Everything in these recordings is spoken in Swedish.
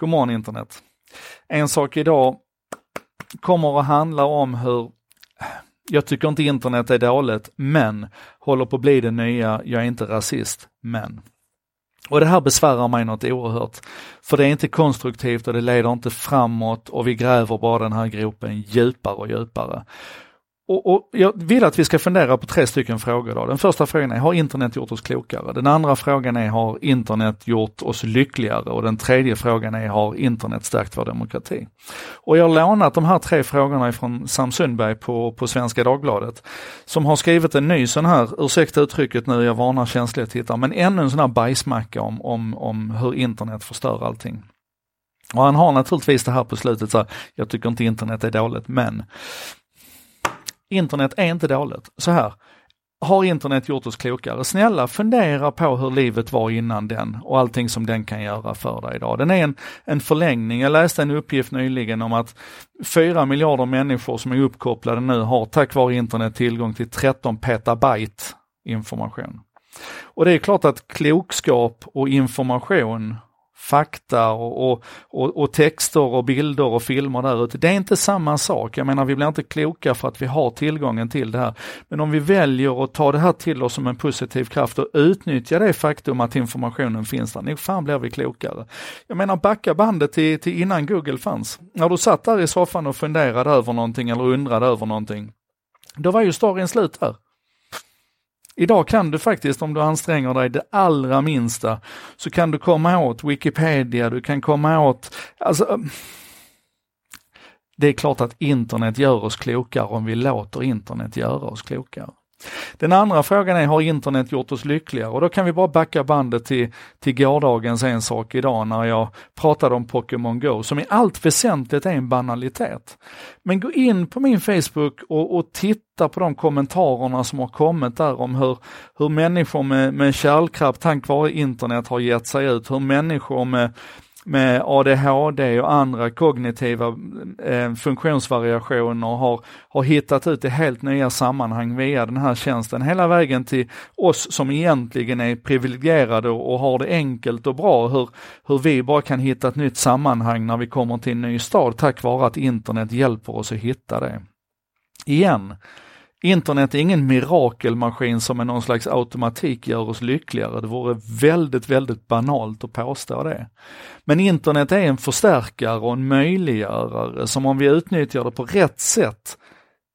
God morgon internet. En sak idag kommer att handla om hur jag tycker inte internet är dåligt, men håller på att bli det nya, jag är inte rasist, men. Och det här besvärar mig något oerhört. För det är inte konstruktivt och det leder inte framåt och vi gräver bara den här gropen djupare och djupare. Och, och, jag vill att vi ska fundera på tre stycken frågor. Då. Den första frågan är, har internet gjort oss klokare? Den andra frågan är, har internet gjort oss lyckligare? Och den tredje frågan är, har internet stärkt vår demokrati? Och jag har lånat de här tre frågorna ifrån Sam Sundberg på, på Svenska Dagbladet, som har skrivit en ny sån här, ursäkta uttrycket nu, jag varnar känsliga tittare, men ännu en sån här bajsmacka om, om, om hur internet förstör allting. Och han har naturligtvis det här på slutet, så här, jag tycker inte internet är dåligt, men internet är inte dåligt. Så här, har internet gjort oss klokare? Snälla fundera på hur livet var innan den och allting som den kan göra för dig idag. Den är en, en förlängning. Jag läste en uppgift nyligen om att 4 miljarder människor som är uppkopplade nu har tack vare internet tillgång till 13 petabyte information. Och det är klart att klokskap och information fakta och, och, och, och, texter och bilder och filmer där ute. Det är inte samma sak. Jag menar vi blir inte kloka för att vi har tillgången till det här. Men om vi väljer att ta det här till oss som en positiv kraft och utnyttja det faktum att informationen finns där, nog fan blir vi klokare. Jag menar backa bandet till, till innan Google fanns. När du satt där i soffan och funderade över någonting eller undrade över någonting, då var ju storyn slut där. Idag kan du faktiskt, om du anstränger dig det allra minsta, så kan du komma åt Wikipedia, du kan komma åt, alltså, eh, det är klart att internet gör oss klokare om vi låter internet göra oss klokare. Den andra frågan är, har internet gjort oss lyckligare? Och då kan vi bara backa bandet till, till gårdagens En sak idag när jag pratade om Pokémon Go, som i allt väsentligt är en banalitet. Men gå in på min Facebook och, och titta på de kommentarerna som har kommit där om hur, hur människor med, med kärlkraft tack vare internet har gett sig ut, hur människor med med ADHD och andra kognitiva eh, funktionsvariationer har, har hittat ut i helt nya sammanhang via den här tjänsten. Hela vägen till oss som egentligen är privilegierade och, och har det enkelt och bra, hur, hur vi bara kan hitta ett nytt sammanhang när vi kommer till en ny stad tack vare att internet hjälper oss att hitta det. Igen, Internet är ingen mirakelmaskin som med någon slags automatik gör oss lyckligare. Det vore väldigt, väldigt banalt att påstå det. Men internet är en förstärkare och en möjliggörare som om vi utnyttjar det på rätt sätt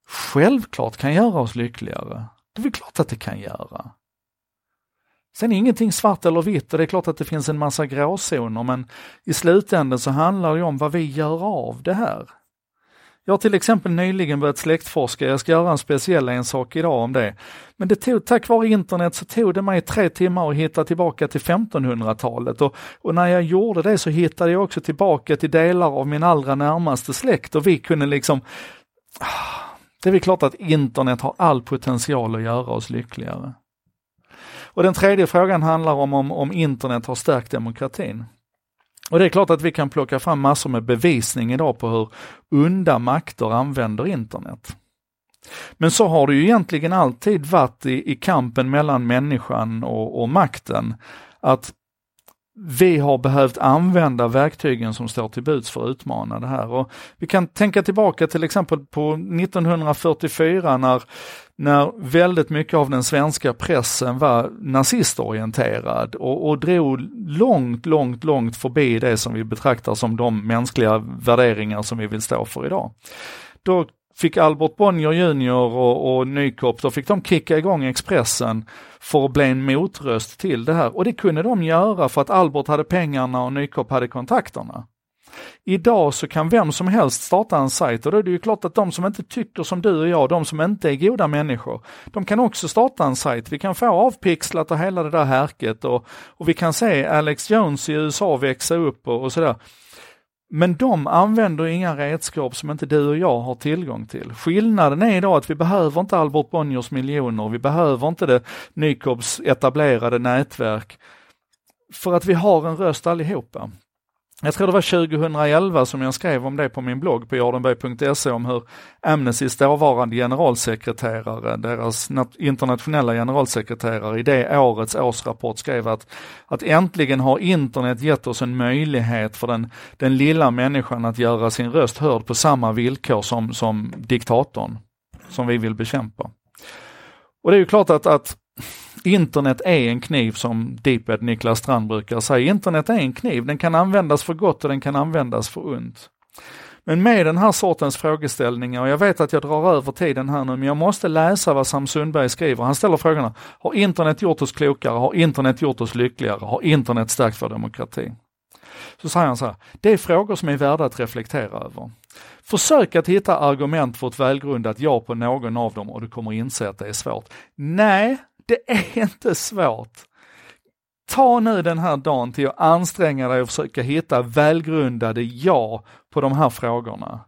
självklart kan göra oss lyckligare. Det är väl klart att det kan göra. Sen är ingenting svart eller vitt och det är klart att det finns en massa gråzoner men i slutändan så handlar det om vad vi gör av det här. Jag har till exempel nyligen börjat släktforska, jag ska göra en speciell en sak idag om det. Men det tog, tack vare internet så tog det mig tre timmar att hitta tillbaka till 1500-talet och, och när jag gjorde det så hittade jag också tillbaka till delar av min allra närmaste släkt och vi kunde liksom ah, det är väl klart att internet har all potential att göra oss lyckligare. Och den tredje frågan handlar om om, om internet har stärkt demokratin. Och det är klart att vi kan plocka fram massor med bevisning idag på hur onda makter använder internet. Men så har det ju egentligen alltid varit i, i kampen mellan människan och, och makten, att vi har behövt använda verktygen som står till buds för att utmana det här. Och vi kan tänka tillbaka till exempel på 1944 när, när väldigt mycket av den svenska pressen var nazistorienterad och, och drog långt, långt, långt förbi det som vi betraktar som de mänskliga värderingar som vi vill stå för idag. Då fick Albert Bonnier Jr och, och Nykop, då fick de kicka igång Expressen för att bli en motröst till det här. Och det kunde de göra för att Albert hade pengarna och Nykop hade kontakterna. Idag så kan vem som helst starta en sajt och då är det ju klart att de som inte tycker som du och jag, de som inte är goda människor, de kan också starta en sajt. Vi kan få avpixlat och hela det där härket och, och vi kan se Alex Jones i USA växa upp och, och sådär. Men de använder inga redskap som inte du och jag har tillgång till. Skillnaden är idag att vi behöver inte Albert Bonniers miljoner, vi behöver inte det Nykobs etablerade nätverk. För att vi har en röst allihopa jag tror det var 2011 som jag skrev om det på min blogg på Jardenberg.se, om hur Amnestys dåvarande generalsekreterare, deras internationella generalsekreterare i det årets årsrapport skrev att, att äntligen har internet gett oss en möjlighet för den, den lilla människan att göra sin röst hörd på samma villkor som, som diktatorn, som vi vill bekämpa. Och det är ju klart att, att internet är en kniv som Deeped Niklas Strand brukar säga. Internet är en kniv, den kan användas för gott och den kan användas för ont. Men med den här sortens frågeställningar, och jag vet att jag drar över tiden här nu, men jag måste läsa vad Sam Sundberg skriver. Han ställer frågorna, har internet gjort oss klokare? Har internet gjort oss lyckligare? Har internet stärkt vår demokrati? Så säger han så här, det är frågor som är värda att reflektera över. Försök att hitta argument för ett välgrundat ja på någon av dem och du kommer inse att det är svårt. Nej, det är inte svårt. Ta nu den här dagen till att anstränga dig och försöka hitta välgrundade ja på de här frågorna.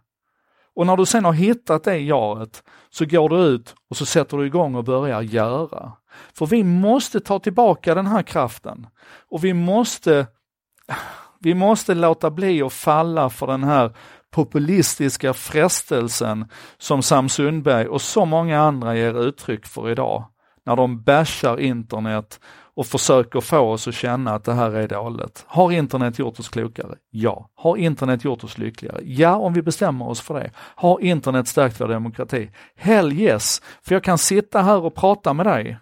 Och när du sen har hittat det jaet så går du ut och så sätter du igång och börjar göra. För vi måste ta tillbaka den här kraften och vi måste, vi måste låta bli att falla för den här populistiska frestelsen som Sam Sundberg och så många andra ger uttryck för idag när de bashar internet och försöker få oss att känna att det här är dåligt. Har internet gjort oss klokare? Ja. Har internet gjort oss lyckligare? Ja, om vi bestämmer oss för det. Har internet stärkt vår demokrati? Hell yes, för jag kan sitta här och prata med dig.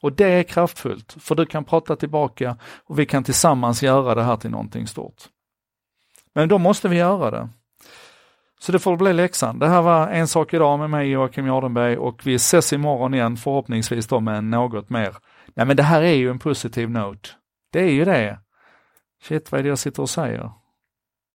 Och det är kraftfullt, för du kan prata tillbaka och vi kan tillsammans göra det här till någonting stort. Men då måste vi göra det. Så det får bli läxan. Det här var En sak idag med mig Joakim Jardenberg och vi ses imorgon igen förhoppningsvis då med något mer. Nej men det här är ju en positiv note. Det är ju det. Shit vad är det jag sitter och säger?